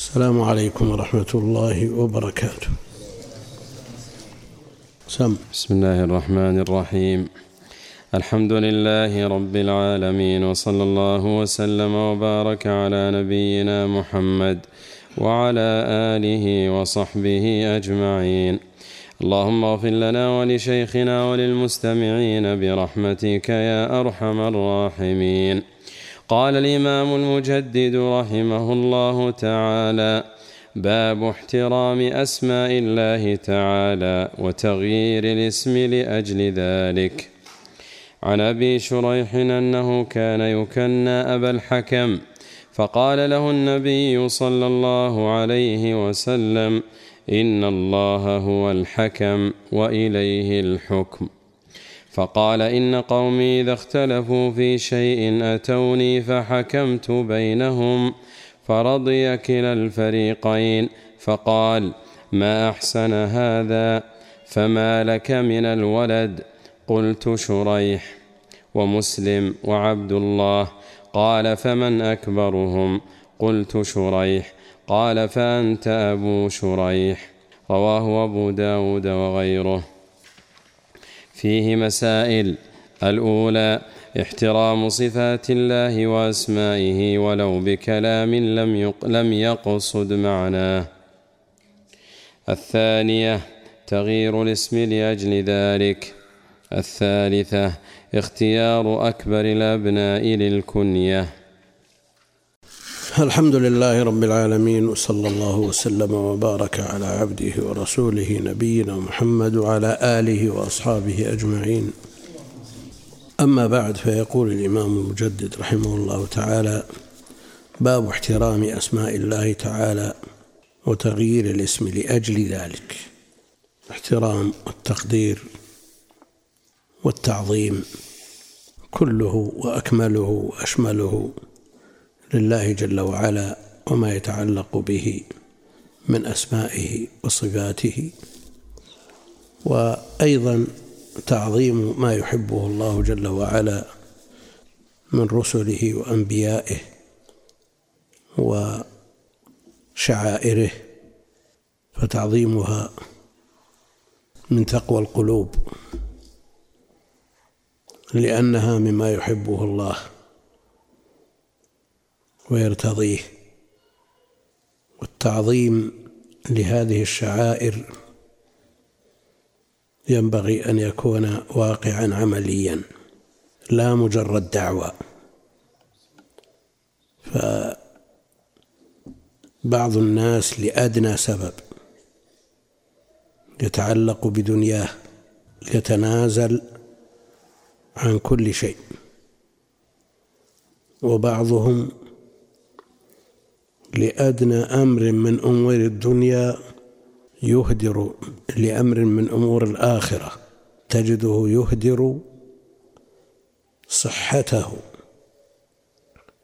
السلام عليكم ورحمة الله وبركاته. سم. بسم الله الرحمن الرحيم. الحمد لله رب العالمين وصلى الله وسلم وبارك على نبينا محمد وعلى آله وصحبه أجمعين. اللهم اغفر لنا ولشيخنا وللمستمعين برحمتك يا أرحم الراحمين. قال الإمام المجدد رحمه الله تعالى باب احترام أسماء الله تعالى وتغيير الاسم لأجل ذلك. عن أبي شريح أنه كان يكنى أبا الحكم فقال له النبي صلى الله عليه وسلم إن الله هو الحكم وإليه الحكم. فقال إن قومي إذا اختلفوا في شيء أتوني فحكمت بينهم فرضي كلا الفريقين. فقال ما أحسن هذا؟ فما لك من الولد؟ قلت شريح ومسلم وعبد الله. قال فمن أكبرهم؟ قلت شريح. قال فأنت أبو شريح. رواه أبو داود وغيره. فيه مسائل. الأولى احترام صفات الله وأسمائه ولو بكلام لم لم يقصد معناه. الثانية تغيير الاسم لأجل ذلك. الثالثة اختيار أكبر الأبناء للكنية. الحمد لله رب العالمين وصلى الله وسلم وبارك على عبده ورسوله نبينا محمد وعلى آله وأصحابه أجمعين. أما بعد فيقول الإمام المجدد رحمه الله تعالى باب احترام أسماء الله تعالى وتغيير الاسم لأجل ذلك. احترام والتقدير والتعظيم كله وأكمله وأشمله. لله جل وعلا وما يتعلق به من أسمائه وصفاته وأيضا تعظيم ما يحبه الله جل وعلا من رسله وأنبيائه وشعائره فتعظيمها من تقوى القلوب لأنها مما يحبه الله. ويرتضيه. والتعظيم لهذه الشعائر ينبغي أن يكون واقعا عمليا لا مجرد دعوة. فبعض الناس لأدنى سبب يتعلق بدنياه يتنازل عن كل شيء وبعضهم لأدنى أمر من أمور الدنيا يهدر لأمر من أمور الآخرة تجده يهدر صحته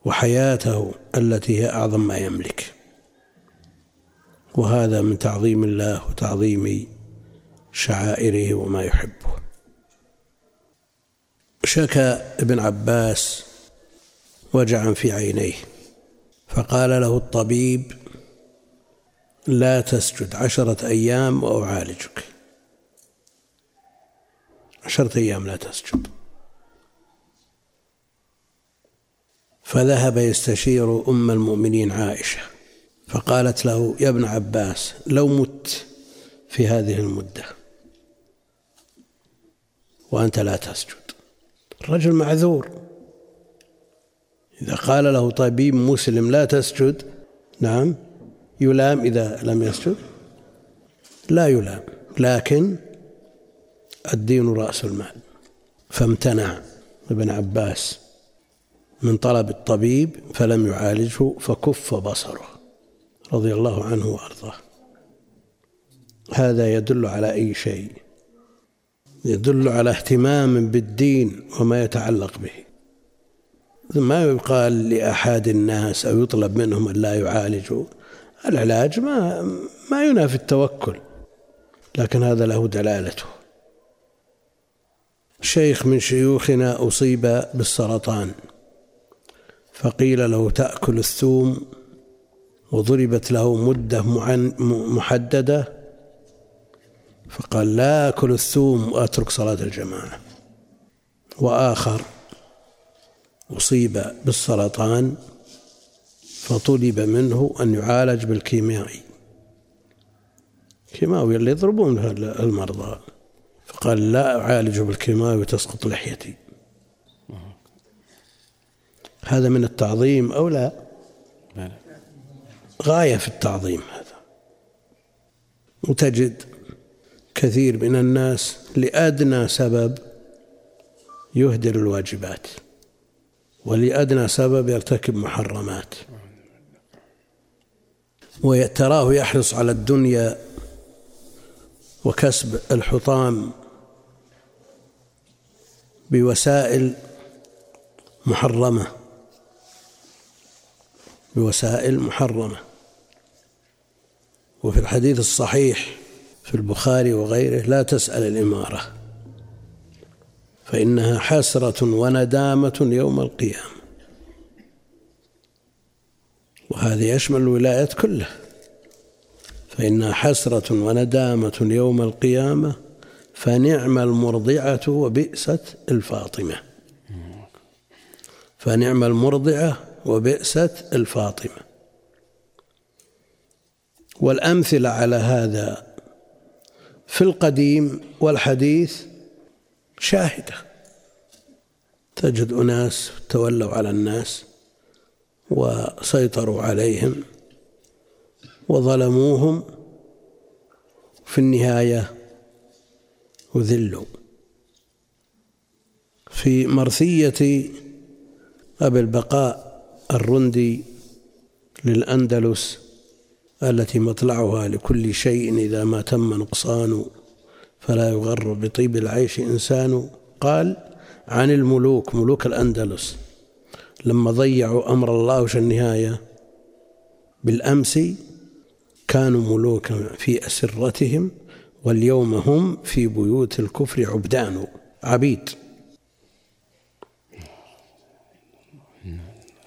وحياته التي هي أعظم ما يملك. وهذا من تعظيم الله وتعظيم شعائره وما يحبه. شكى ابن عباس وجعا في عينيه. فقال له الطبيب لا تسجد عشرة أيام وأعالجك. عشرة أيام لا تسجد. فذهب يستشير أم المؤمنين عائشة فقالت له يا ابن عباس لو مت في هذه المدة وأنت لا تسجد. الرجل معذور. إذا قال له طبيب مسلم لا تسجد نعم يلام إذا لم يسجد؟ لا يلام لكن الدين رأس المال. فامتنع ابن عباس من طلب الطبيب فلم يعالجه فكف بصره رضي الله عنه وأرضاه. هذا يدل على أي شيء؟ يدل على اهتمام بالدين وما يتعلق به. ما يقال لأحد الناس أو يطلب منهم أن لا يعالجوا. العلاج ما ما ينافي التوكل لكن هذا له دلالته. شيخ من شيوخنا أصيب بالسرطان فقيل له تأكل الثوم وضربت له مدة محددة. فقال لا أكل الثوم وأترك صلاة الجماعة. وآخر أصيب بالسرطان فطلب منه أن يعالج بالكيميائي كيماوي اللي يضربون المرضى فقال لا أعالجه بالكيماوي وتسقط لحيتي. هذا من التعظيم أو لا؟ غاية في التعظيم هذا. وتجد كثير من الناس لأدنى سبب يهدر الواجبات. ولأدنى سبب يرتكب محرمات. وتراه يحرص على الدنيا وكسب الحطام بوسائل محرمة. بوسائل محرمة. وفي الحديث الصحيح في البخاري وغيره لا تسأل الإمارة. فإنها حسرة وندامة يوم القيامة. وهذا يشمل الولايات كلها. فإنها حسرة وندامة يوم القيامة فنعم المرضعة وبئست الفاطمة. فنعم المرضعة وبئست الفاطمة. والأمثلة على هذا في القديم والحديث شاهدة. تجد أناس تولوا على الناس وسيطروا عليهم وظلموهم. في النهاية أذلوا. في مرثية أبي البقاء الرندي للأندلس التي مطلعها لكل شيء إذا ما تم نقصان فلا يغر بطيب العيش إنسان. قال عن الملوك ملوك الأندلس. لما ضيعوا أمر الله وش النهاية بالأمس كانوا ملوكا في أسرتهم واليوم هم في بيوت الكفر عبدان عبيد.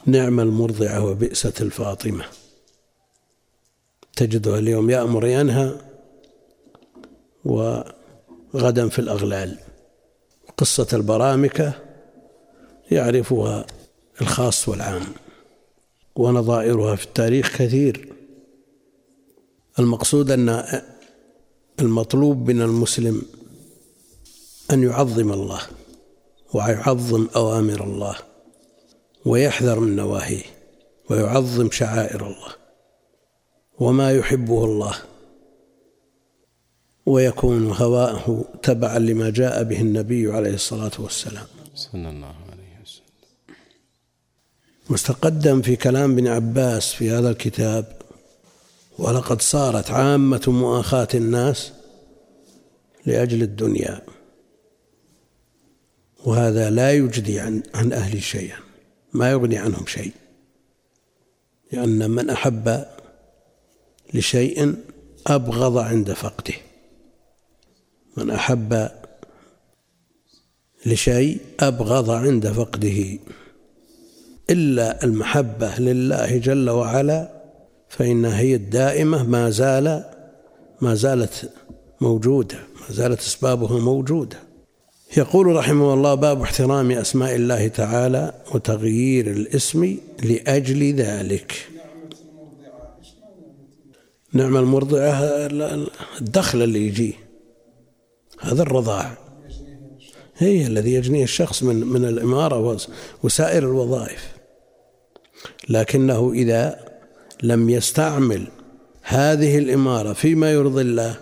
نعم المرضعة وبئست الفاطمة. تجده اليوم يأمر ينهى وغدا في الأغلال. قصة البرامكة يعرفها الخاص والعام ونظائرها في التاريخ كثير. المقصود أن المطلوب من المسلم أن يعظم الله ويعظم أوامر الله ويحذر من نواهيه ويعظم شعائر الله وما يحبه الله. ويكون هواءه تبعا لما جاء به النبي عليه الصلاة والسلام. صلى الله عليه وسلم. مستقدم في كلام ابن عباس في هذا الكتاب ولقد صارت عامة مؤاخاة الناس لأجل الدنيا وهذا لا يجدي عن عن أهل شيئا ما يغني عنهم شيء لأن من أحب لشيء أبغض عند فقده. من أحب لشيء أبغض عند فقده إلا المحبة لله جل وعلا فإنها هي الدائمة ما زال ما زالت موجودة ما زالت أسبابها موجودة. يقول رحمه الله باب احترام أسماء الله تعالى وتغيير الاسم لأجل ذلك. نعم المرضعة الدخل اللي يجيه هذا الرضاع. هي الذي يجنيه الشخص من من الإمارة وسائر الوظائف. لكنه إذا لم يستعمل هذه الإمارة فيما يرضي الله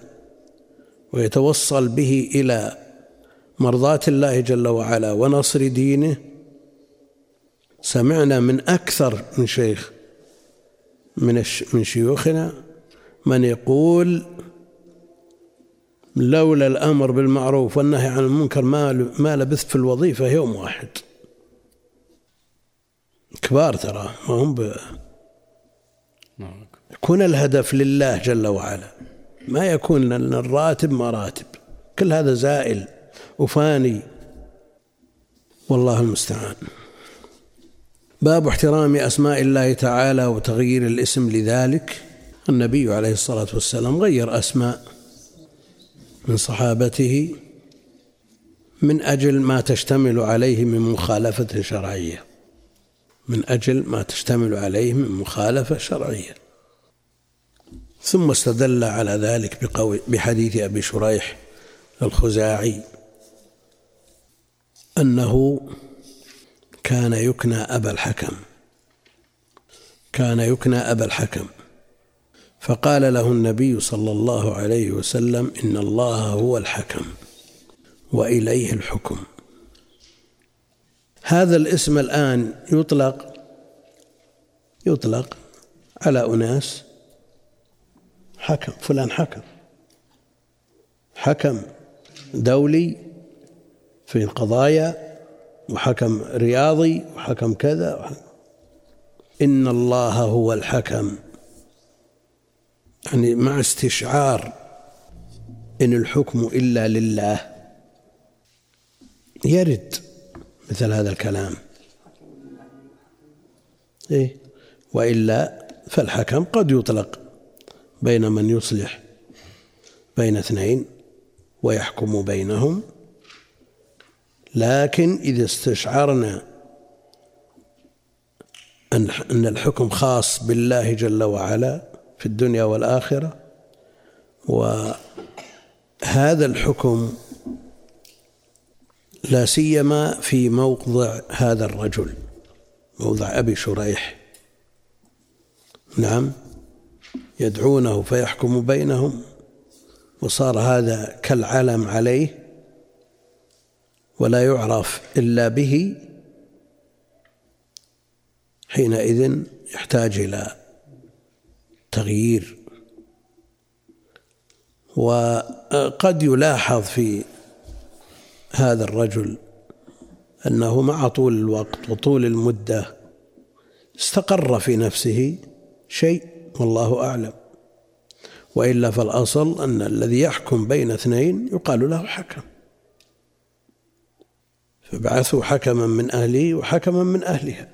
ويتوصل به إلى مرضاة الله جل وعلا ونصر دينه سمعنا من أكثر من شيخ من من شيوخنا من يقول لولا الأمر بالمعروف والنهي عن المنكر ما ما لبثت في الوظيفة يوم واحد. كبار ترى ما هم ب... يكون الهدف لله جل وعلا. ما يكون لأن الراتب مراتب كل هذا زائل وفاني. والله المستعان. باب احترام أسماء الله تعالى وتغيير الاسم لذلك. النبي عليه الصلاة والسلام غير أسماء. من صحابته من أجل ما تشتمل عليه من مخالفة شرعية. من أجل ما تشتمل عليه من مخالفة شرعية. ثم استدل على ذلك بحديث أبي شريح الخزاعي أنه كان يكنى أبا الحكم. كان يكنى أبا الحكم. فقال له النبي صلى الله عليه وسلم إن الله هو الحكم وإليه الحكم. هذا الاسم الآن يطلق يطلق على أناس حكم فلان حكم حكم دولي في القضايا وحكم رياضي وحكم كذا إن الله هو الحكم. يعني مع استشعار إن الحكم إلا لله. يرد مثل هذا الكلام. إيه. وإلا فالحكم قد يطلق بين من يصلح بين اثنين ويحكم بينهم. لكن إذا استشعرنا أن الحكم خاص بالله جل وعلا في الدنيا والآخرة وهذا الحكم لا سيما في موضع هذا الرجل موضع أبي شريح. نعم يدعونه فيحكم بينهم وصار هذا كالعلم عليه ولا يعرف إلا به حينئذ يحتاج إلى تغيير وقد يلاحظ في هذا الرجل أنه مع طول الوقت وطول المدة استقر في نفسه شيء والله أعلم. وإلا فالأصل أن الذي يحكم بين اثنين يقال له حكم. فبعثوا حكما من أهله وحكما من أهلها.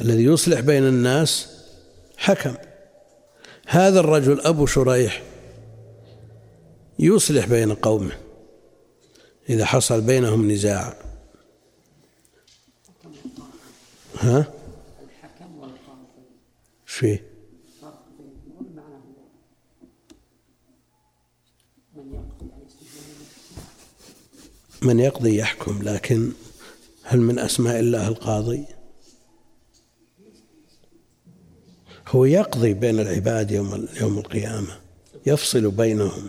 الذي يصلح بين الناس حكم هذا الرجل أبو شريح يصلح بين قومه إذا حصل بينهم نزاع ها؟ والقاضي فيه؟ من يقضي يحكم لكن هل من أسماء الله القاضي هو يقضي بين العباد يوم يوم القيامة يفصل بينهم.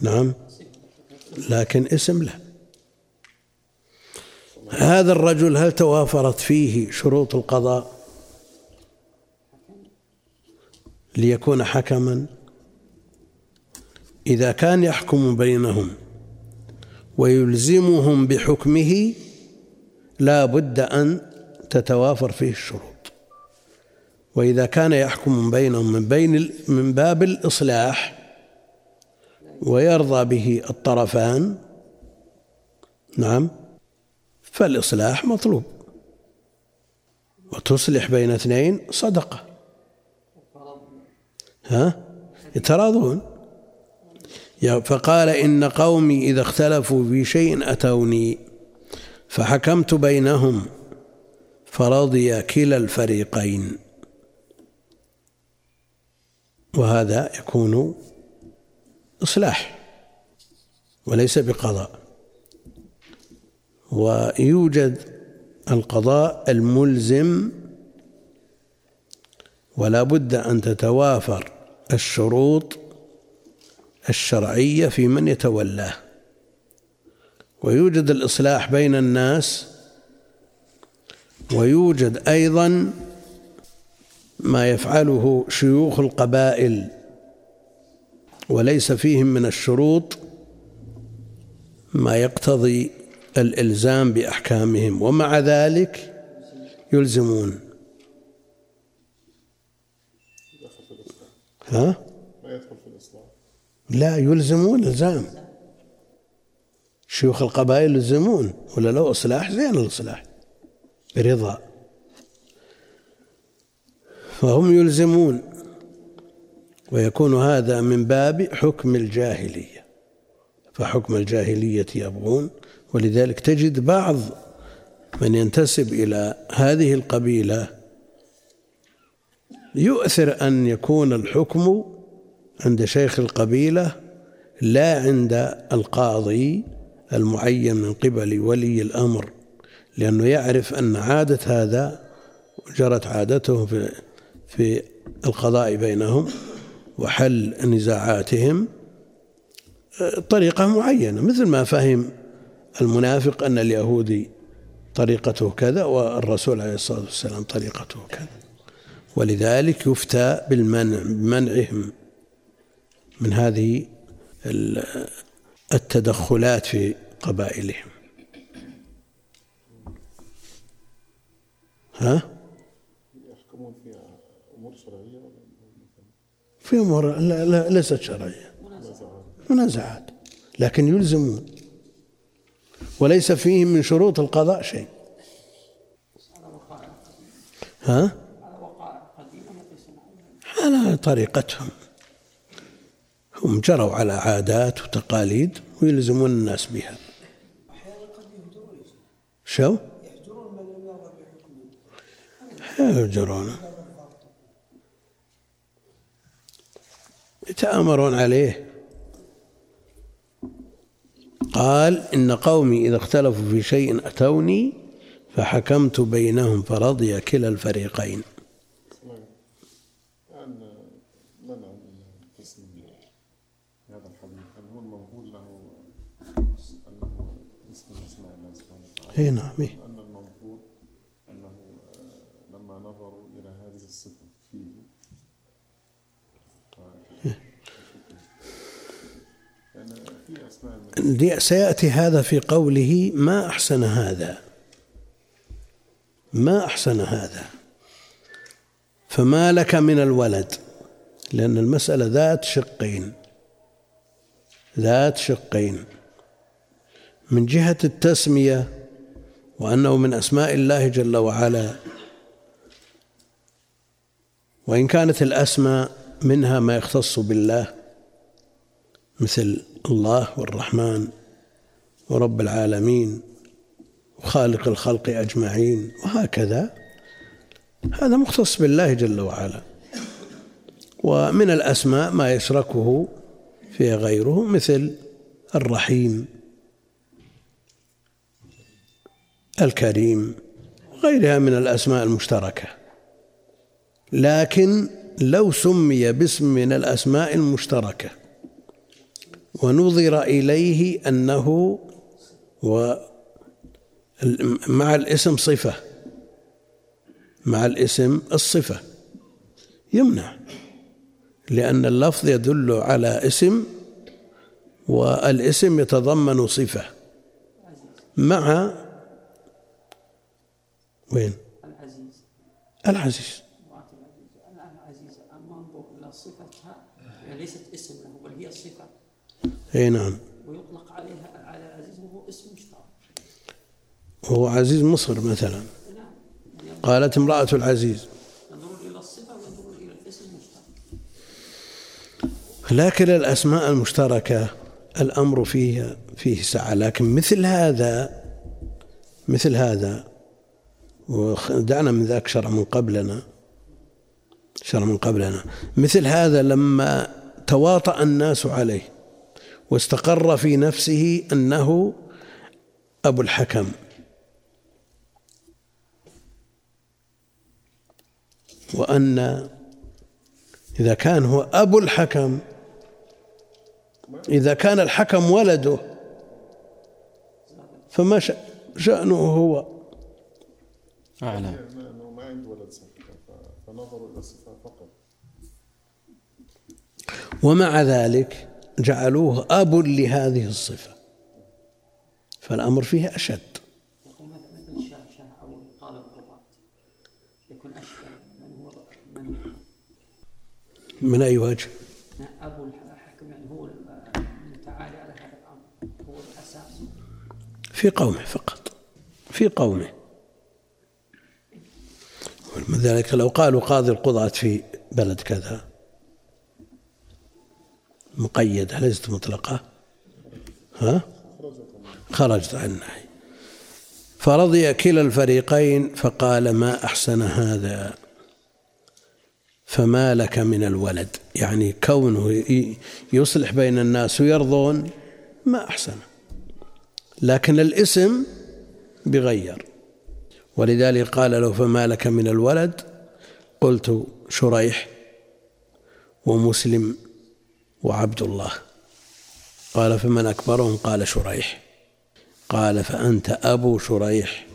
نعم. لكن اسم له. هذا الرجل هل توافرت فيه شروط القضاء؟ ليكون حكما؟ إذا كان يحكم بينهم ويلزمهم بحكمه لا بد أن تتوافر فيه الشروط. وإذا كان يحكم بينهم من بين من باب الإصلاح ويرضى به الطرفان نعم فالإصلاح مطلوب. وتصلح بين اثنين صدقة. ها؟ يتراضون. فقال إن قومي إذا اختلفوا في شيء أتوني فحكمت بينهم فرضي كلا الفريقين. وهذا يكون إصلاح وليس بقضاء. ويوجد القضاء الملزم ولا بد أن تتوافر الشروط الشرعية في من يتولاه. ويوجد الإصلاح بين الناس ويوجد أيضا ما يفعله شيوخ القبائل وليس فيهم من الشروط ما يقتضي الإلزام بأحكامهم ومع ذلك يلزمون. ها؟ لا يلزمون إلزام. شيوخ القبائل يلزمون ولا لو إصلاح زين الإصلاح برضا. فهم يلزمون ويكون هذا من باب حكم الجاهلية. فحكم الجاهلية يبغون ولذلك تجد بعض من ينتسب إلى هذه القبيلة يؤثر أن يكون الحكم عند شيخ القبيلة لا عند القاضي المعين من قبل ولي الأمر لأنه يعرف أن عادة هذا جرت عادته في في القضاء بينهم وحل نزاعاتهم طريقة معينة مثل ما فهم المنافق أن اليهودي طريقته كذا والرسول عليه الصلاة والسلام طريقته كذا ولذلك يفتى بالمنع بمنعهم من هذه التدخلات في قبائلهم ها؟ في لا ليست شرعية. منازعات. لكن يلزمون وليس فيهم من شروط القضاء شيء. ها؟ على طريقتهم. هم جروا على عادات وتقاليد ويلزمون الناس بها. شو؟ يهجرون. يتآمرون عليه. قال إن قومي إذا اختلفوا في شيء أتوني فحكمت بينهم فرضي كلا الفريقين. اي نعم إيه. أن المنظور أنه لما نظروا إلى هذه الصفة فيه دي سيأتي هذا في قوله ما أحسن هذا. ما أحسن هذا. فما لك من الولد؟ لأن المسألة ذات شقين. ذات شقين. من جهة التسمية وأنه من أسماء الله جل وعلا. وإن كانت الأسماء منها ما يختص بالله مثل الله والرحمن ورب العالمين وخالق الخلق أجمعين وهكذا. هذا مختص بالله جل وعلا. ومن الأسماء ما يشركه فيه غيره مثل الرحيم الكريم وغيرها من الأسماء المشتركة. لكن لو سمي باسم من الأسماء المشتركة ونظر إليه أنه مع الاسم صفة. مع الاسم الصفة. يمنع. لأن اللفظ يدل على اسم والاسم يتضمن صفة. مع وين؟ العزيز العزيز. العزيز أما انظر إلى صفتها يعني ليست اسم له بل هي صفة اي نعم. ويطلق عليها على العزيز وهو اسم مشترك. وهو عزيز مصر مثلا. نعم. قالت امرأة العزيز. انظروا إلى الصفة وانظروا إلى الاسم المشترك. لكن الأسماء المشتركة الأمر فيها فيه سعة. لكن مثل هذا مثل هذا ودعنا من ذاك شرع من قبلنا. شرع من قبلنا. مثل هذا لما تواطأ الناس عليه. واستقر في نفسه أنه أبو الحكم. وأن إذا كان هو أبو الحكم إذا كان الحكم ولده فما شأنه هو. أنه ما عنده ولد فنظروا إلى الصفة فقط ومع ذلك جعلوه أب لهذه الصفة. فالأمر فيه أشد. من أي وجه؟ أبو الحكم يعني هو المتعالي على هذا الأمر هو الأساس في قومه فقط. في قومه. من ذلك لو قالوا قاضي القضاة في بلد كذا مقيدة ليست مطلقة؟ ها؟ خرجت عن النهي. فرضي كلا الفريقين فقال ما أحسن هذا؟ فما لك من الولد. يعني كونه يصلح بين الناس ويرضون ما أحسن. لكن الاسم بغير. ولذلك قال له فما لك من الولد؟ قلت شريح ومسلم. وعبد الله. قال فمن أكبرهم؟ قال شريح. قال فأنت أبو شريح.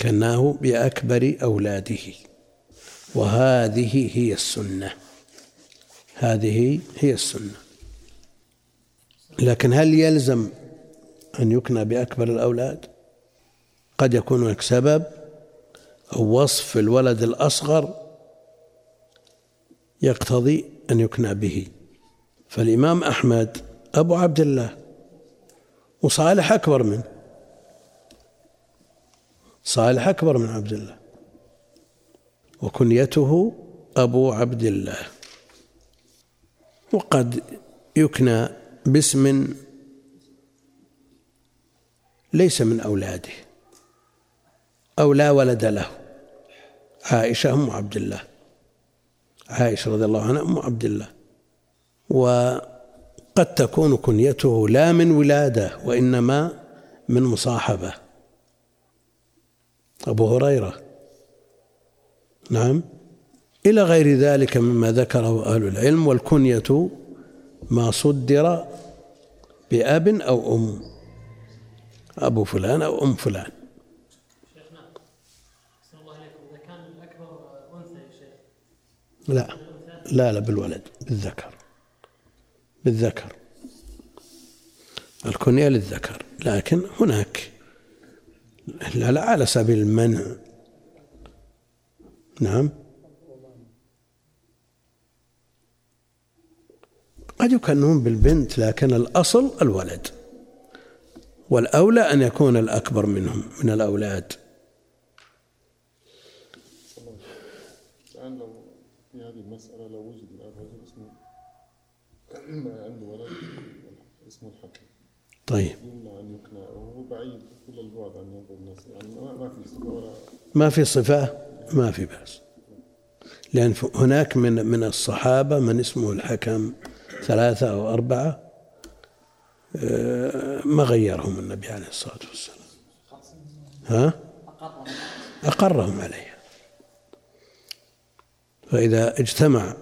كناه بأكبر أولاده. وهذه هي السنة. هذه هي السنة. لكن هل يلزم أن يكنى بأكبر الأولاد؟ قد يكون هناك سبب. أو وصف الولد الأصغر يقتضي أن يكنى به. فالإمام أحمد أبو عبد الله وصالح أكبر منه. صالح أكبر من عبد الله. وكنيته أبو عبد الله. وقد يكنى باسم ليس من أولاده. أو لا ولد له. عائشة أم عبد الله. عائشة رضي الله عنها أم عبد الله. وقد تكون كنيته لا من ولادة وإنما من مصاحبة. أبو هريرة. نعم. إلى غير ذلك مما ذكره أهل العلم والكنية ما صدر بأب أو أم. أبو فلان أو أم فلان. لا. لا لا بالولد بالذكر. بالذكر. الكنية للذكر. لكن هناك لا, لا على سبيل المنع. نعم. قد يكنون بالبنت لكن الأصل الولد. والأولى أن يكون الأكبر منهم من الأولاد الآن لو في هذه المسألة لو وجد الآن رجل اسمه عنده ولد اسمه الحكم طيب. أن وهو بعيد كل البعد عن ينظر الناس. يعني ما في صفة ما في صفة؟ ما في بأس. لأن هناك من من الصحابة من اسمه الحكم ثلاثة أو أربعة آه، ما غيرهم النبي عليه الصلاة والسلام. ها؟ أقرهم عليها. فإذا اجتمع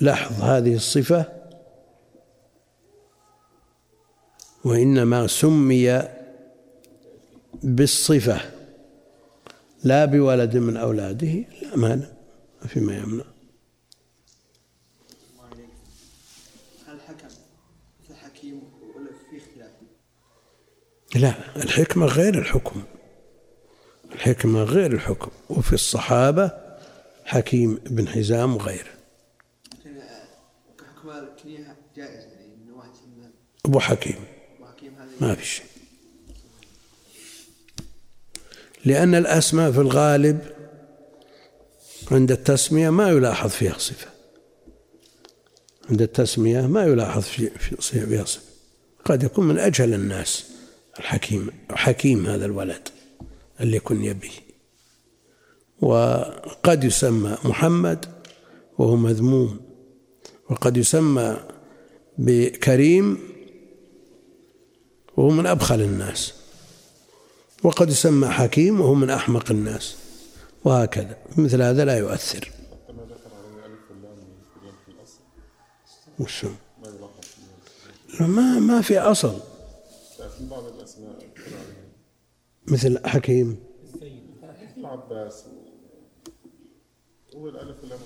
لحظ هذه الصفة وإنما سمي بالصفة لا بولد من أولاده لا مانع ما فيما يمنع؟ لا الحكمة غير الحكم. الحكمة غير الحكم. وفي الصحابة حكيم بن حزام وغيره لكن كحكم الكنية جائز يعني من واحد يسمى أبو حكيم. ما في شيء. لأن الأسماء في الغالب عند التسمية ما يلاحظ فيها صفة. عند التسمية ما يلاحظ في في فيها صفة. قد يكون من أجهل الناس الحكيم حكيم هذا الولد اللي كن به. وقد يسمى محمد وهو مذموم. وقد يسمى بكريم وهو من أبخل الناس. وقد يسمى حكيم وهو من أحمق الناس. وهكذا مثل هذا لا يؤثر. ما وشو؟ ما ما ما في أصل. مثل حكيم. العباس هو الألف واللام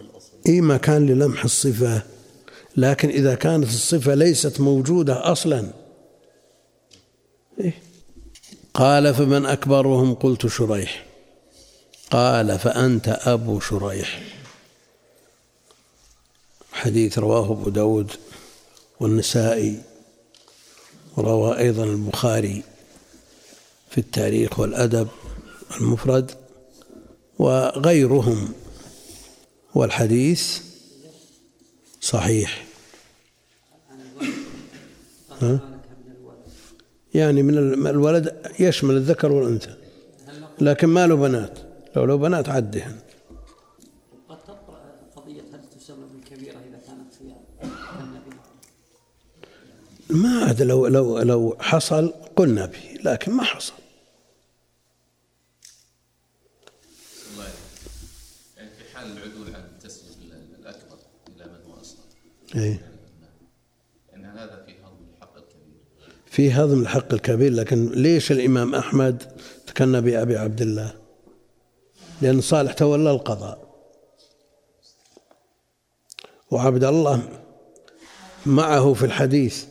الأصل إي ما للمح الصفة لكن إذا كانت الصفة ليست موجودة أصلا. إيه؟ قال فمن أكبرهم قلت شريح قال فأنت أبو شريح حديث رواه أبو داود والنسائي وروى أيضا البخاري في التاريخ والأدب المفرد وغيرهم والحديث صحيح ها؟ يعني من الولد يشمل الذكر والأنثى. لكن ما له بنات. لو له بنات عدهن. قد قضية هل تسمى بالكبيرة إذا كانت في النبي؟ ما عاد لو لو لو حصل قلنا به لكن ما حصل. الله يعني في حال العدول عن التسليم الأكبر إلى من هو أصغر. اي يعني هذا في هضم الحق الكبير في هضم الحق الكبير لكن ليش الإمام أحمد تكنى بأبي عبد الله؟ لأن صالح تولى القضاء. وعبد الله معه في الحديث.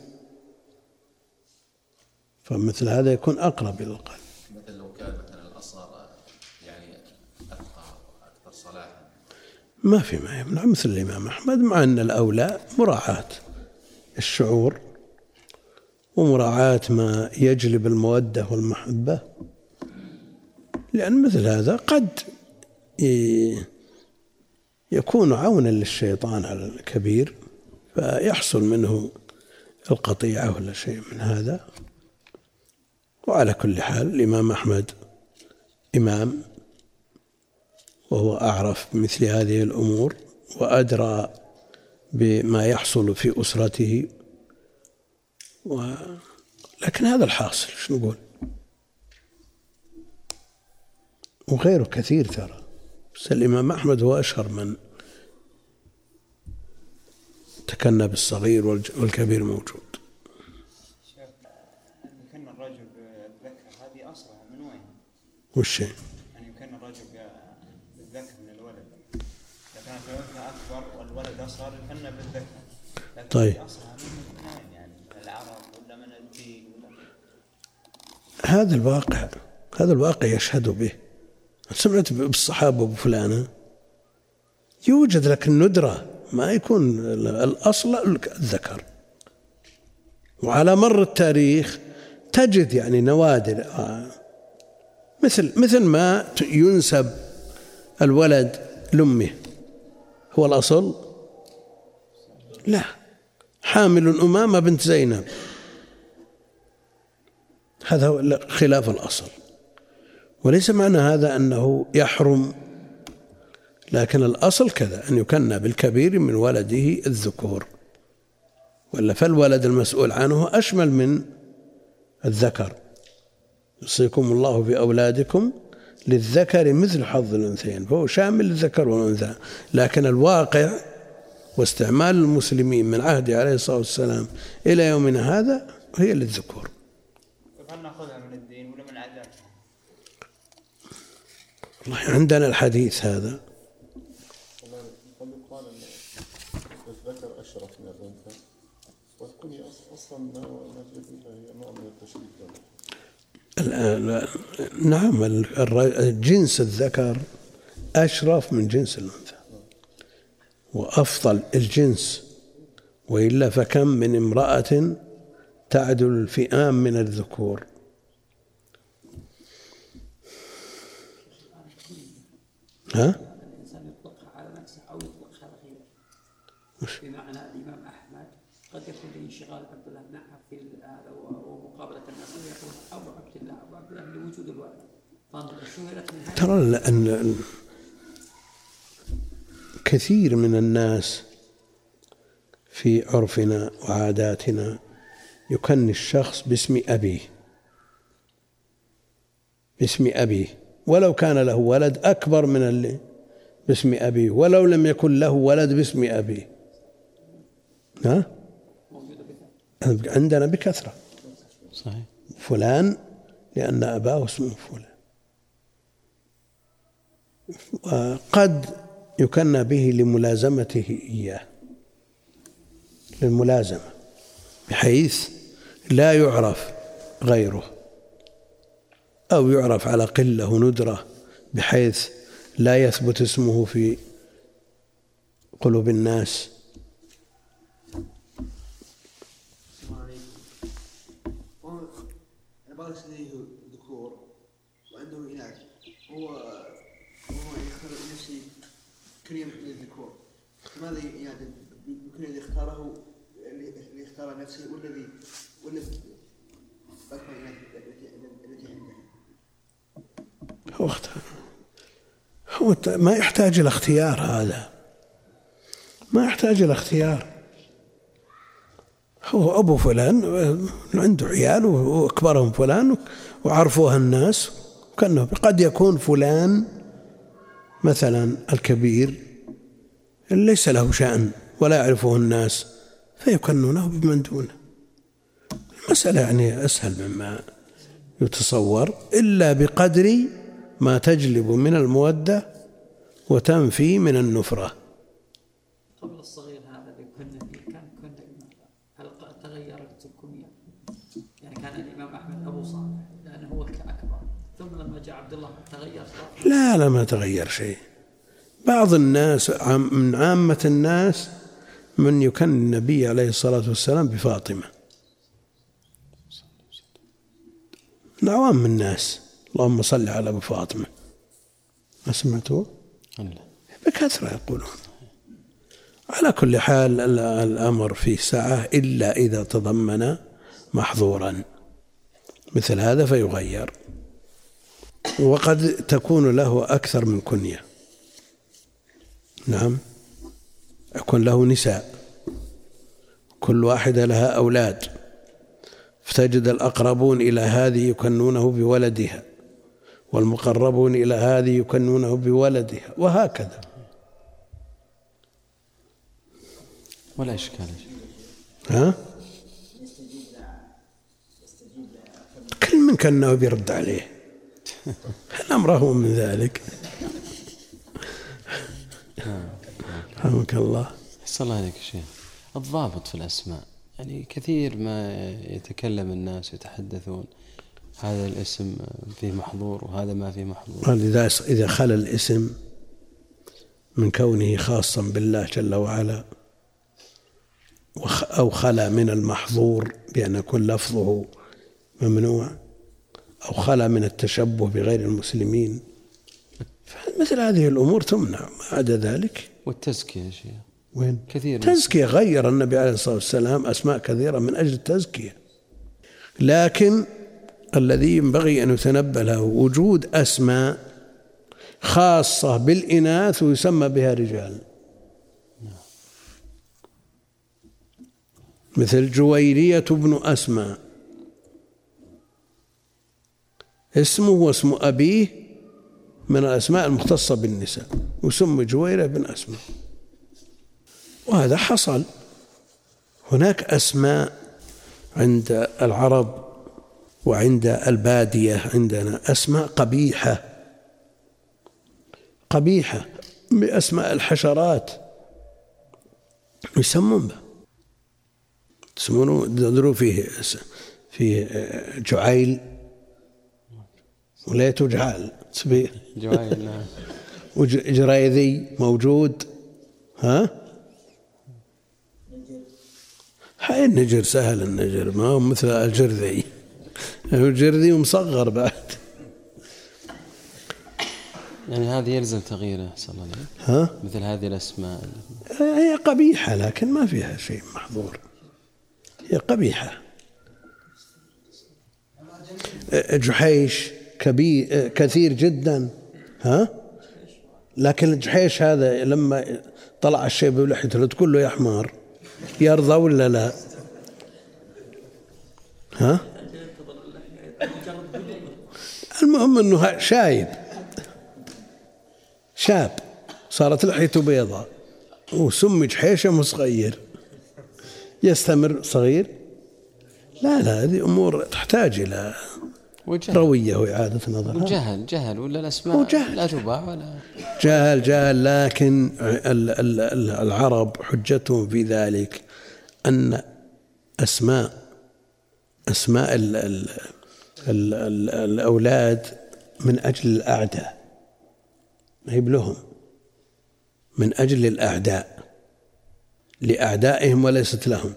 فمثل هذا يكون أقرب إلى القلب. مثلا لو كان مثلا الأصغر يعني أتقى وأكثر صلاحا. ما في ما يمنع. مثل الإمام أحمد مع أن الأولى مراعاة الشعور. ومراعاة ما يجلب المودة والمحبة. لأن مثل هذا قد يكون عونا للشيطان على الكبير فيحصل منه القطيعة ولا شيء من هذا. وعلى كل حال الإمام أحمد إمام وهو أعرف بمثل هذه الأمور وأدرى بما يحصل في أسرته. و... لكن هذا الحاصل شو نقول وغيره كثير ترى بس الإمام أحمد هو أشهر من تكنى بالصغير والكبير موجود يكن الرجل بالذكر هذه أصلها من وين؟ وش؟ أن يكن الرجل بالذكر من الولد إذا كانت الأنثى أكبر والولد أصغر يكن بالذكر طيب. هذه أصلها من وين يعني؟ من العرب ولا من الجيل ولا هذا الواقع هذا الواقع يشهد به. سمعت بالصحابة بفلانة يوجد لكن ندرة ما يكون الأصل الذكر. وعلى مر التاريخ تجد يعني نوادر آه، مثل مثل ما ينسب الولد لأمه. هو الأصل؟ لا. حامل أمامة بنت زينب. هذا خلاف الأصل. وليس معنى هذا أنه يحرم لكن الأصل كذا أن يكنى بالكبير من ولده الذكور. ولا فالولد المسؤول عنه أشمل من الذكر. يوصيكم الله في أولادكم للذكر مثل حظ الأنثيين فهو شامل للذكر والأنثى. لكن الواقع واستعمال المسلمين من عهده عليه الصلاة والسلام إلى يومنا هذا هي للذكور طيب هل ناخذها من الدين ولا من عاداتنا؟ والله عندنا الحديث هذا. يقال الذكر اشرف من الانثى أصلا هي نوع من نعم جنس الذكر أشرف من جنس الأنثى. وأفضل الجنس وإلا فكم من امرأة تعدل الفئام من الذكور؟ ها؟ الإنسان يطلقها على نفسه أو يطلقها على غيره. بمعنى الإمام أحمد قد يكون لانشغال عبد الله بن عمر في هذا ومقابلة الناس ويقول أبو عبد الله أبو عبد الله لوجود هذا. ترى أن كثير من الناس في عرفنا وعاداتنا يكني الشخص باسم أبيه باسم أبيه ولو كان له ولد أكبر من اللي باسم أبيه ولو لم يكن له ولد باسم أبيه. ها؟ عندنا بكثرة. صحيح. فلان لأن أباه اسمه فلان. وقد يكنى به لملازمته إياه. للملازمة. بحيث لا يعرف غيره. أو يعرف على قلة وندرة بحيث لا يثبت اسمه في قلوب الناس. ماذا يعني بالكنية اللي اختاره اللي اختاره نفسه والذي هو ما يحتاج إلى اختيار هذا. ما يحتاج إلى اختيار. هو أبو فلان عنده عيال وأكبرهم فلان وعرفوها الناس كأنه قد يكون فلان مثلا الكبير ليس له شأن ولا يعرفه الناس فيكنونه بمن دونه. المسألة يعني أسهل مما يتصور إلا بقدر ما تجلب من المودة وتنفي من النفرة. قبل الصغير هذا اللي كنا فيه كان كنا؟ هل تغيرت الكنية؟ يعني كان الإمام أحمد أبو صالح لأنه هو أكبر ثم لما جاء عبد الله تغير صار لا لا ما تغير شيء. بعض الناس من عامة الناس من يكن النبي عليه الصلاة والسلام بفاطمة. من عوام الناس. اللهم صل على أبو فاطمة. ما سمعتوا لا بكثرة يقولون. على كل حال ال- الأمر فيه سعة إلا إذا تضمن محظورا. مثل هذا فيغير. وقد تكون له أكثر من كنية. نعم. يكون له نساء. كل واحدة لها أولاد. فتجد الأقربون إلى هذه يكنونه بولدها. والمقربون إلى هذه يكنونه بولدها وهكذا. ولا إشكال. ها؟ كل من كانه بيرد عليه. الأمر هو من ذلك؟ رحمك الله. أحسن الله عليك شيخ. الضابط في الأسماء يعني كثير ما يتكلم الناس يتحدثون. هذا الاسم فيه محظور وهذا ما فيه محظور. إذا إذا خلا الاسم من كونه خاصا بالله جل وعلا أو خلا من المحظور بأن يكون لفظه ممنوع أو خلا من التشبه بغير المسلمين مثل هذه الأمور تمنع. ما عدا ذلك؟ والتزكية يا شيخ. وين؟ كثير تزكية غير النبي عليه الصلاة والسلام أسماء كثيرة من أجل التزكية. لكن الذي ينبغي أن يتنبه له. وجود أسماء خاصة بالإناث ويسمى بها رجال. مثل جويرية بن أسماء. اسمه واسم أبيه من الأسماء المختصة بالنساء وسمي جويرة بن أسماء. وهذا حصل. هناك أسماء عند العرب وعند البادية عندنا أسماء قبيحة. قبيحة بأسماء الحشرات. يسمون بها. يسمونه تدروا فيه فيه جعيل. وليته جعال تبيه جوائل نعم. وجريذي موجود. ها؟ هاي النجر سهل النجر. ما هو مثل الجرذي. الجرذي ومصغر بعد. يعني هذه يلزم تغييره صلى الله عليه. ها؟ مثل هذه الأسماء. هي قبيحة لكن ما فيها شيء محظور. هي قبيحة. جحيش كبير كثير جدا. ها؟ لكن الجحيش هذا لما طلع الشيب بلحيته لو تقول له يا حمار يرضى ولا لا؟ ها؟ المهم إنه شايب. شاب. صارت لحيته بيضاء. وسمي جحيشة صغير. يستمر صغير. لا لا هذه أمور تحتاج إلى وجهل. روية وإعادة نظر؟ وجهل جهل ولا الأسماء؟ جهل. لا تباع ولا جاهل جاهل لكن ال- ال- ال- العرب حجتهم في ذلك أن أسماء أسماء ال ال ال ال الأولاد من أجل الأعداء. ما هي لهم من أجل الأعداء. لأعدائهم وليست لهم.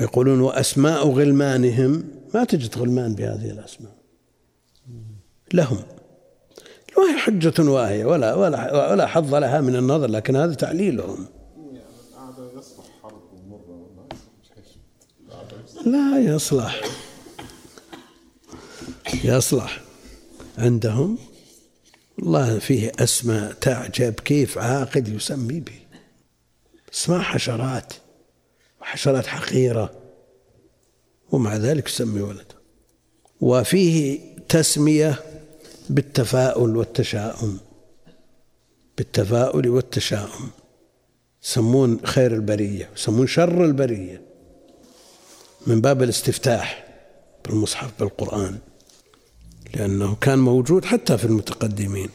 ويقولون وأسماء غلمانهم ما تجد غلمان بهذه الأسماء. لهم. ما هي حجة واهية ولا ولا ولا حظ لها من النظر لكن هذا تعليلهم. لا يصلح. يصلح عندهم. والله فيه أسماء تعجب كيف عاقد يسمي به. اسماء حشرات وحشرات حقيرة ومع ذلك يسمي ولده. وفيه تسمية بالتفاؤل والتشاؤم. بالتفاؤل والتشاؤم. يسمون خير البرية يسمون شر البرية. من باب الاستفتاح بالمصحف بالقرآن. لأنه كان موجود حتى في المتقدمين.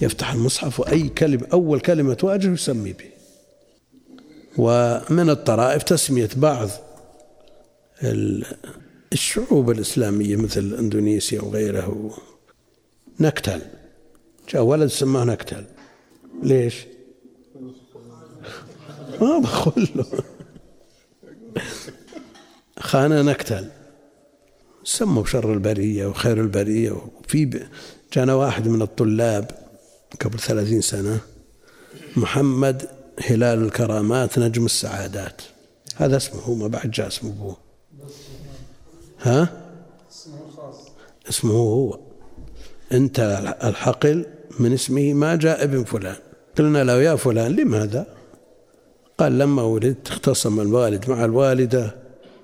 يفتح المصحف وأي كلمة أول كلمة تواجه يسمي به. ومن الطرائف تسمية بعض الشعوب الإسلامية مثل إندونيسيا وغيره نكتل. جاء ولد سماه نكتل. ليش؟ ما بقول له. خانة نكتل. سموا شر البرية وخير البرية. وفي جانا واحد من الطلاب قبل ثلاثين سنة محمد هلال الكرامات نجم السعادات. هذا اسمه هو ما بعد جاء اسمه أبوه. ها؟ اسمه هو. أنت الحقل من اسمه ما جاء ابن فلان. قلنا له يا فلان لماذا؟ قال لما ولدت اختصم الوالد مع الوالدة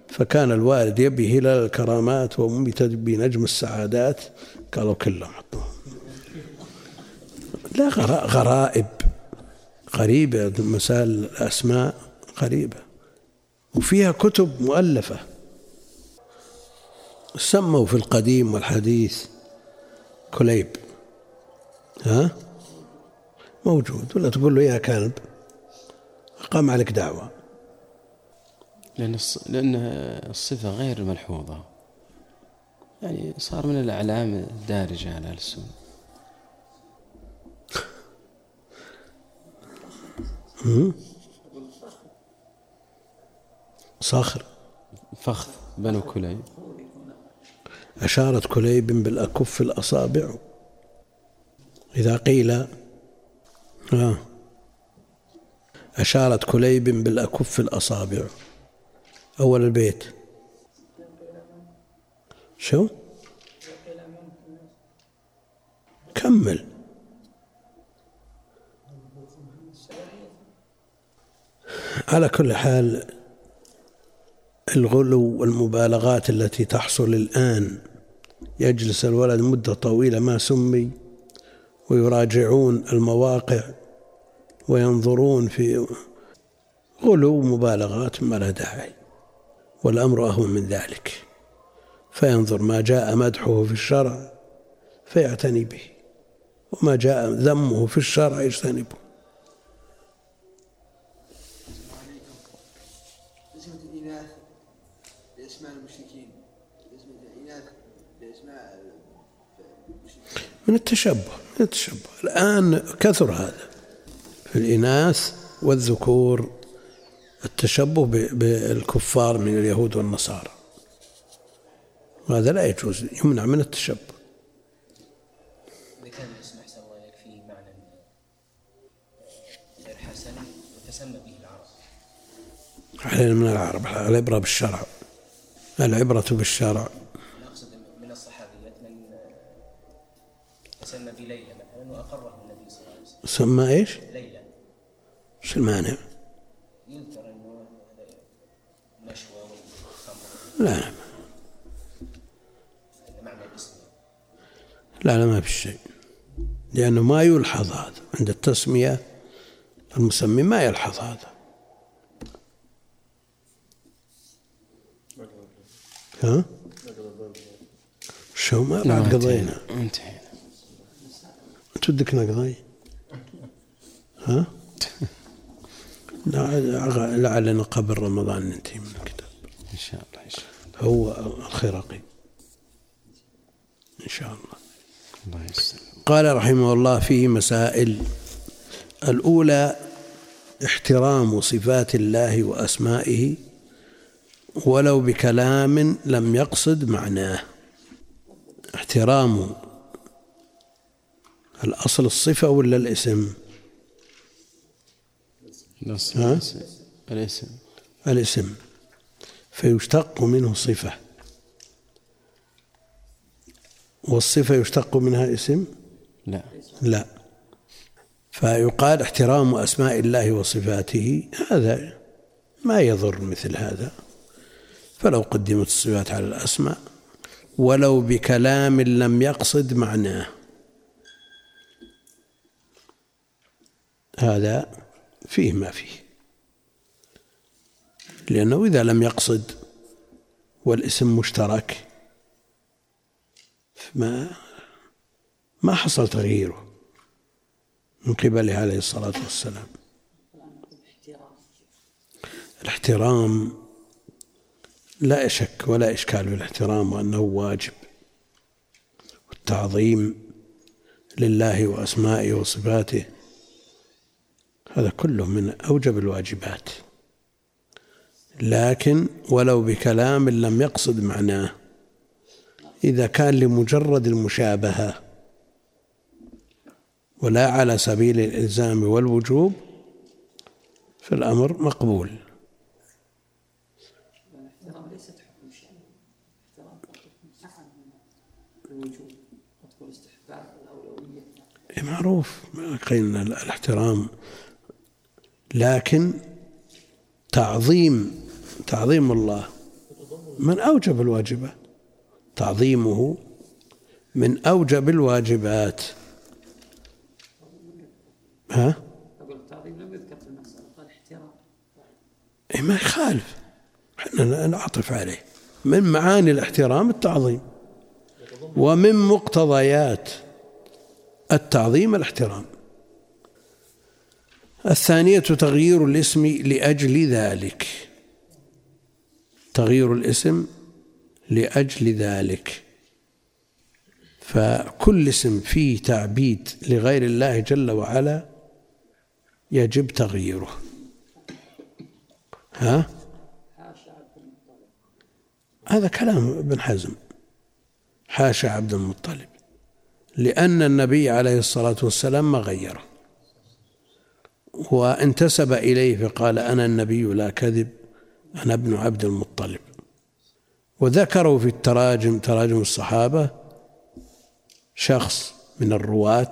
فكان الوالد يبي هلال الكرامات وأمي تبي نجم السعادات. قالوا كلهم حطوهم. لا غرائب. غريبة مسائل الأسماء غريبة وفيها كتب مؤلفة. سموا في القديم والحديث كليب. ها؟ موجود. ولا تقول له يا كلب. قام عليك دعوة. لأن لأن الصفة غير ملحوظة. يعني صار من الأعلام الدارجة على السنة صخر فخذ بنو كليب. أشارت كليب بالأكف الأصابع. إذا قيل آه أشارت كليب بالأكف الأصابع. أول البيت. شو؟ كمل. على كل حال الغلو والمبالغات التي تحصل الآن يجلس الولد مدة طويلة ما سمي ويراجعون المواقع وينظرون في غلو مبالغات ما لا داعي. والأمر أهون من ذلك. فينظر ما جاء مدحه في الشرع فيعتني به وما جاء ذمه في الشرع يجتنبه. من التشبه من التشبه. الآن كثر هذا في الإناث والذكور التشبه بالكفار من اليهود والنصارى. وهذا لا يجوز يمنع من التشبه. كان الاسم أحسن الله فيه معنى غير حسن وتسمى به العرب؟ علينا من العرب العبرة بالشرع. العبرة بالشرع. أقصد من الصحابيات من تسمى بليلى مثلا وأقره النبي صلى الله عليه وسلم. سمى إيش؟ ليلى. إيش المانع؟ هذا نشوى والخمر لا. أن معنى الاسم لا لا ما في شيء. لأنه ما يلحظ هذا. عند التسمية المسمي ما يلحظ هذا. ها؟ شو ما بعد قضينا. انتهينا. انت ودك نقضي؟ ها؟ لعلنا قبل رمضان ننتهي من الكتاب. إن شاء الله إن شاء الله. هو الخرقي إن شاء الله. الله يسلم قال رحمه الله فيه مسائل. الأولى احترام صفات الله وأسمائه ولو بكلام لم يقصد معناه. احترام الأصل الصفة ولا الاسم؟ نص ها؟ الاسم. الاسم. الاسم. فيشتق منه صفة. والصفة يشتق منها اسم؟ لا. لا. فيقال احترام أسماء الله وصفاته. هذا ما يضر مثل هذا. فلو قدمت الصفات على الأسماء ولو بكلام لم يقصد معناه. هذا فيه ما فيه. لأنه إذا لم يقصد والاسم مشترك ما ما حصل تغييره من قبله عليه الصلاة والسلام. الاحترام لا شك ولا إشكال في الاحترام وأنه واجب. والتعظيم لله وأسمائه وصفاته هذا كله من أوجب الواجبات. لكن ولو بكلام لم يقصد معناه. إذا كان لمجرد المشابهة ولا على سبيل الإلزام والوجوب فالأمر مقبول. إيه معروف قيلنا الاحترام لكن تعظيم تعظيم الله من أوجب الواجبات. تعظيمه من أوجب الواجبات. ها؟ أقول التعظيم لم يذكر في المسألة قال احترام. إيه ما يخالف. إحنا نعطف عليه. من معاني الاحترام التعظيم. ومن مقتضيات التعظيم الاحترام. الثانية تغيير الاسم لأجل ذلك. تغيير الاسم لأجل ذلك. فكل اسم فيه تعبيد لغير الله جل وعلا يجب تغييره. ها؟ هذا كلام ابن حزم. حاشا عبد المطلب. لأن النبي عليه الصلاة والسلام ما غيره. وانتسب إليه فقال أنا النبي لا كذب أنا ابن عبد المطلب. وذكروا في التراجم تراجم الصحابة شخص من الرواة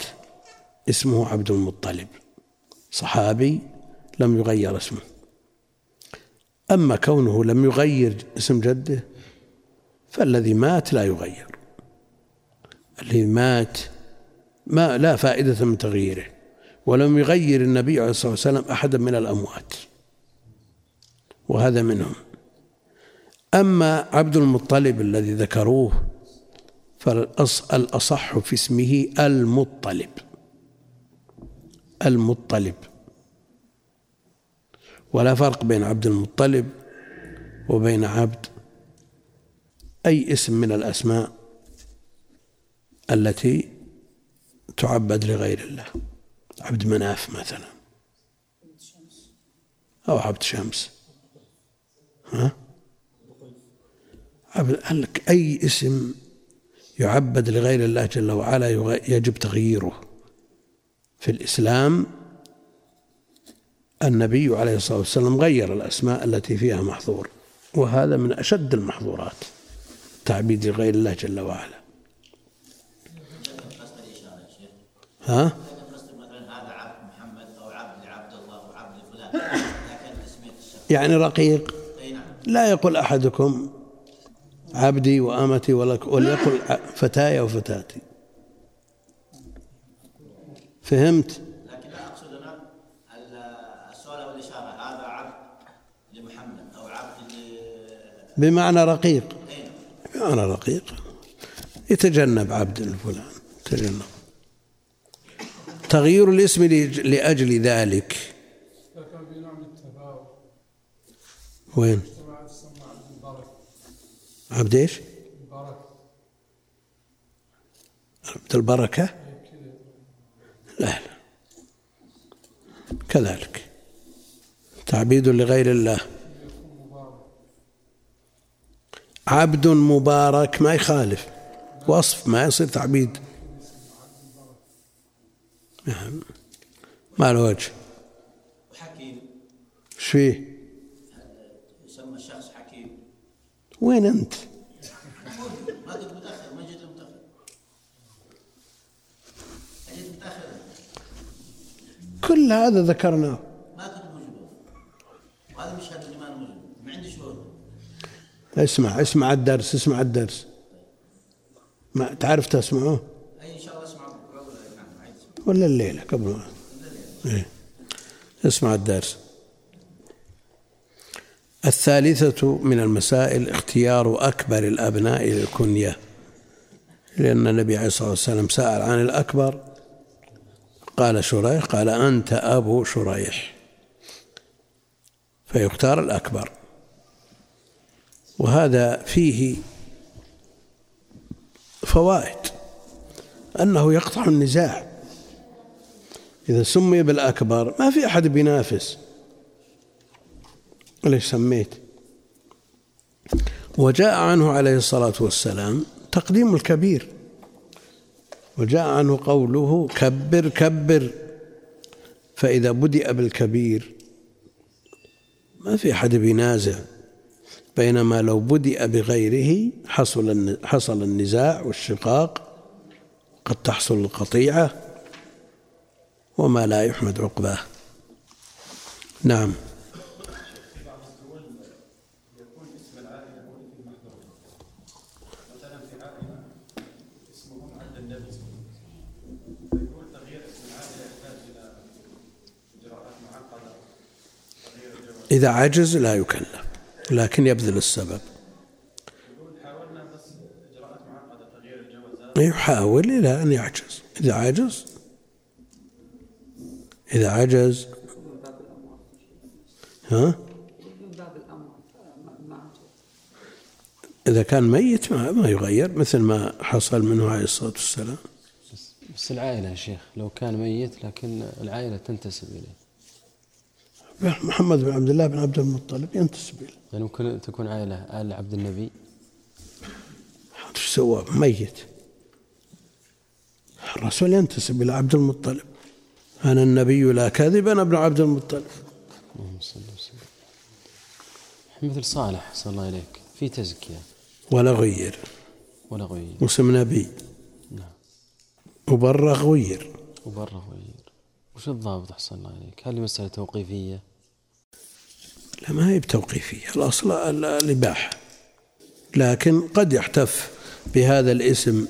اسمه عبد المطلب صحابي لم يغير اسمه. أما كونه لم يغير اسم جده فالذي مات لا يغير الذي مات ما لا فائدة من تغييره. ولم يغير النبي عليه الصلاة والسلام أحدا من الأموات وهذا منهم. أما عبد المطلب الذي ذكروه فالأصح في اسمه المطلب. المطلب. ولا فرق بين عبد المطلب وبين عبد أي اسم من الأسماء التي تعبد لغير الله. عبد مناف مثلا. أو عبد شمس. ها؟ عبد أي اسم يعبد لغير الله جل وعلا يجب تغييره. في الإسلام النبي عليه الصلاة والسلام غير الأسماء التي فيها محظور وهذا من أشد المحظورات تعبيد لغير الله جل وعلا. ها؟ يعني رقيق؟ لا يقول أحدكم عبدي وأمتي وليقل فتاي وفتاتي فهمت؟ لكن أنا السؤال والاشاره هذا عبد لمحمد أو عبد بمعنى رقيق. بمعنى رقيق. يتجنب عبد الفلان يتجنب. تغيير الاسم لأجل ذلك كان في نوع من التفاوت وين؟ عبد إيش؟ عبد البركة؟ لا لا كذلك تعبيد لغير الله عبد مبارك ما يخالف وصف ما يصير تعبيد نعم ما له وجه وحكيم إيش فيه؟ يسمى الشخص حكيم وين انت؟ ما كنت متاخر ما جيت متاخر جيت متاخر كل هذا ذكرناه. ما كنت موجود وهذا مش هذا اللي ما موجود ما عندي شهود اسمع اسمع الدرس اسمع الدرس. ما تعرف تسمعه؟ اي ان شاء الله اسمع ولا الليلة قبل ما إيه. اسمع الدرس. الثالثة من المسائل اختيار أكبر الأبناء للكنية. لأن النبي عليه الصلاة والسلام سأل عن الأكبر قال شريح قال أنت أبو شريح. فيختار الأكبر. وهذا فيه فوائد. أنه يقطع النزاع. إذا سمي بالأكبر ما في أحد بينافس. ليش سميت؟ وجاء عنه عليه الصلاة والسلام تقديم الكبير. وجاء عنه قوله كبر كبر. فإذا بدأ بالكبير ما في أحد بينازع بينما لو بدأ بغيره حصل حصل النزاع والشقاق قد تحصل القطيعة وما لا يحمد عقباه. نعم. إذا عجز لا يكلف لكن يبذل السبب. يحاول إلى أن يعجز. إذا عجز إذا عجز ها؟ إذا كان ميت ما, ما يغير مثل ما حصل منه عليه الصلاة والسلام. بس العائلة يا شيخ لو كان ميت لكن العائلة تنتسب إليه. محمد بن عبد الله بن عبد المطلب ينتسب إليه. يعني ممكن تكون عائلة آل عبد النبي. سوى؟ ميت. الرسول ينتسب إلى عبد المطلب. أنا النبي لا كذب أنا ابن عبد المطلب. اللهم صل وسلم. مثل صالح صلى الله عليك في تزكية. ولا غير. ولا غير. واسم نبي. نعم. وبرغ غير. وبره غير. وش الضابط أحسن الله عليك؟ هل مسألة توقيفية؟ لا ما هي بتوقيفية. الأصل ال- الإباحة. لكن قد يحتف بهذا الاسم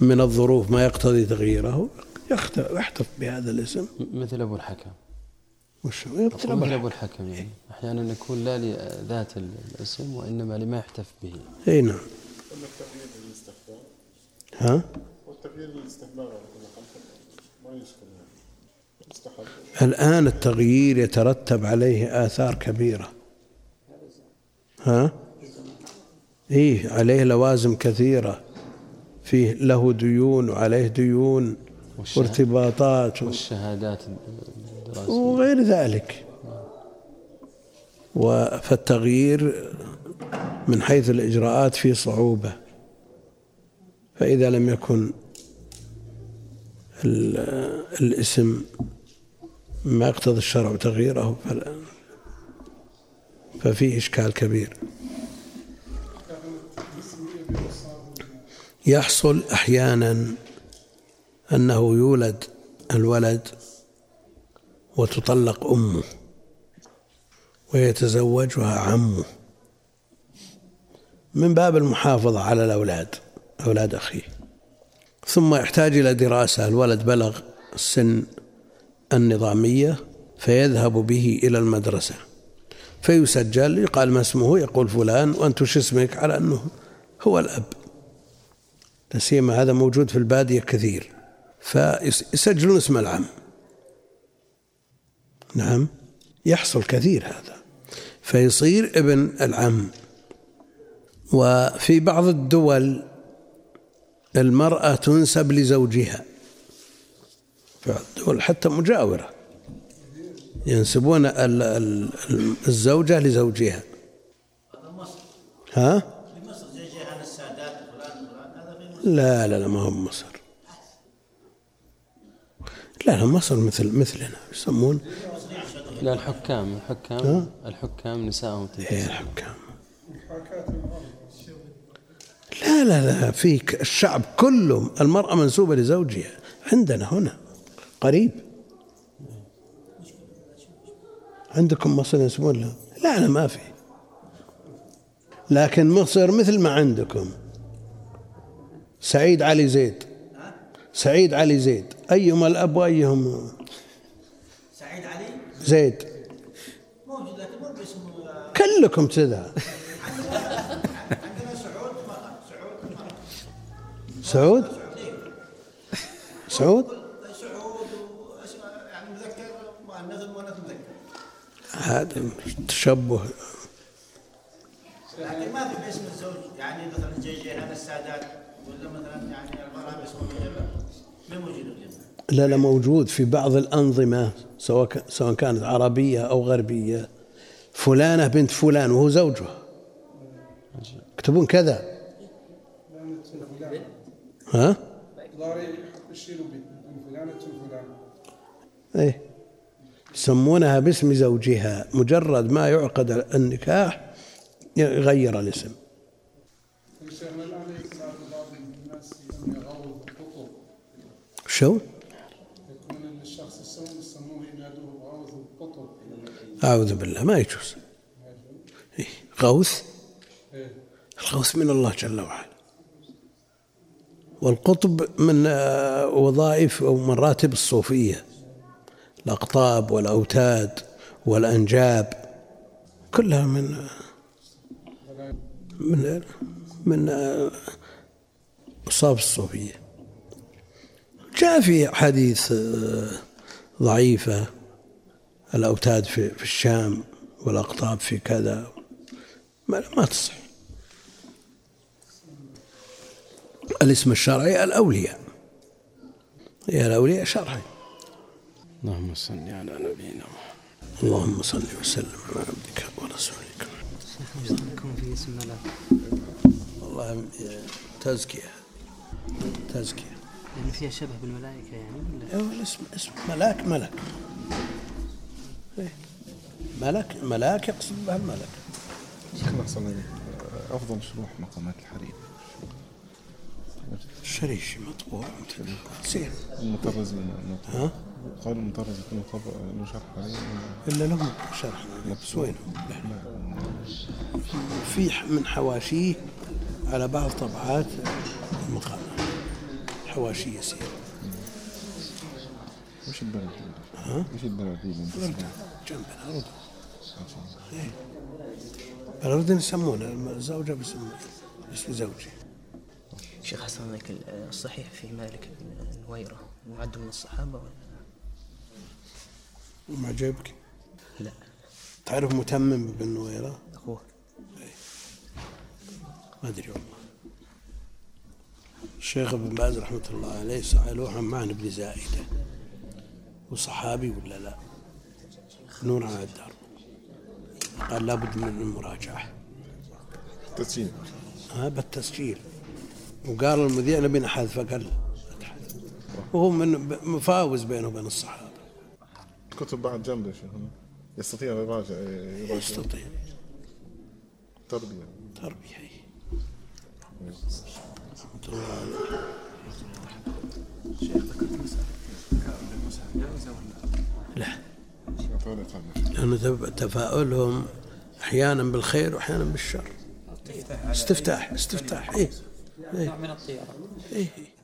من الظروف ما يقتضي تغييره. يخت- يحتف بهذا الاسم. مثل أبو الحكم. وش مثل بالحق. أبو الحكم يعني. أحيانا يكون لا لذات ال- الاسم وإنما لما يحتف به. إي نعم. أما التغيير للاستحباب ها؟ والتغيير حال ما يشكل. مستحب الآن التغيير يترتب عليه آثار كبيرة. ها؟ إيه عليه لوازم كثيرة. فيه له ديون وعليه ديون وارتباطات والشهادات الدراسية. وغير ذلك. و- فالتغيير من حيث الإجراءات فيه صعوبة. فإذا لم يكن ال- الاسم ما يقتضي الشرع تغييره ففيه إشكال كبير. يحصل أحيانا أنه يولد الولد وتطلق أمه ويتزوجها عمه من باب المحافظة على الأولاد أولاد أخيه. ثم يحتاج إلى دراسة الولد بلغ السن النظامية فيذهب به إلى المدرسة. فيسجل يقال ما اسمه يقول فلان وأنت وش اسمك؟ على أنه هو الأب. سيما هذا موجود في البادية كثير. فيسجلون اسم العم. نعم يحصل كثير هذا. فيصير ابن العم. وفي بعض الدول المرأة تنسب لزوجها. الدول حتى مجاورة ينسبون ال- ال- الزوجة لزوجها. ها؟ لا لا لا ما هو مصر. لا لا مصر مثل مثلنا يسمون؟ لا الحكام الحكام ها؟ الحكام نسائهم تنتسب الحكام. لا لا لا فيك الشعب كله المرأة منسوبة لزوجها عندنا هنا. قريب. عندكم مصر ينسبون له لا لا ما في. لكن مصر مثل ما عندكم. سعيد علي زيد. سعيد علي زيد. أيهما الأب وأيهم سعيد علي؟ زيد. موجود لكن مو باسم كلكم كذا. سعود. سعود؟ هذا تشبه. لكن ما في باسم الزوج؟ يعني مثلا جي جيهان السادات ولا مثلا يعني المرأة باسم ما موجود اليوم لا لا موجود في بعض الأنظمة سواء سواء كانت عربية أو غربية. فلانة بنت فلان وهو زوجها. يكتبون كذا. ها؟ إيه. يسمونها باسم زوجها مجرد ما يعقد النكاح يغير الاسم. شو؟ أعوذ بالله ما يجوز. غوث؟ الغوث من الله جل وعلا. والقطب من آه، وظائف أو مراتب الصوفية. الأقطاب والأوتاد والأنجاب كلها من من من أوصاف الصوفية. جاء في حديث ضعيفة الأوتاد في الشام والأقطاب في كذا ما, ما تصح. الاسم الشرعي الأولياء هي الأولياء شرعي. اللهم صل على نبينا محمد. اللهم صل وسلم على عبدك ورسولك. يكون في اسم ملاك والله تزكية تزكية. يعني فيها شبه بالملائكة يعني ولا؟ هو الاسم اسم ملاك ملك. إيه. ملك ملاك يقصد بها الملك. شيخنا أحسن عليك. أفضل شروح مقامات الحريم الشريشي مطبوع سير المطرزين ها؟ قالوا المطرز يكون مطبع له شرح عليه. إلا لهم شرح. بس وينهم؟ في من حواشيه على بعض طبعات المقام. حواشي يسير. وش البلد ها؟ وش البلد دي سمعت؟ جنب. الأردن إيه. الأردن يسمونه الزوجة باسم باسم زوجي. شيخ حسن الصحيح في مالك بن نويرة معد من الصحابة ولا؟ ما عجبك لا. تعرف متمم بن نويرة أخوه. ما أدري والله. الشيخ ابن باز رحمة الله عليه سألوه عن معنى ابن زائدة. وصحابي ولا لا؟ نور على الدار. قال لابد من المراجعة. تسجيل. ها بالتسجيل. وقال المذيع نبي نحذف فقال أتحذف. وهو من مفاوز بينه وبين الصحابة. كتب بعد جنبه يستطيع يراجع يراجع. يستطيع. تربية. تربية. رحمة الله عليه. لا. أعطونا قبل لأنه تف- تفاؤلهم أحيانا بالخير وأحيانا بالشر. استفتاح استفتاح إيه. نوع من الطيرة إيه إيه.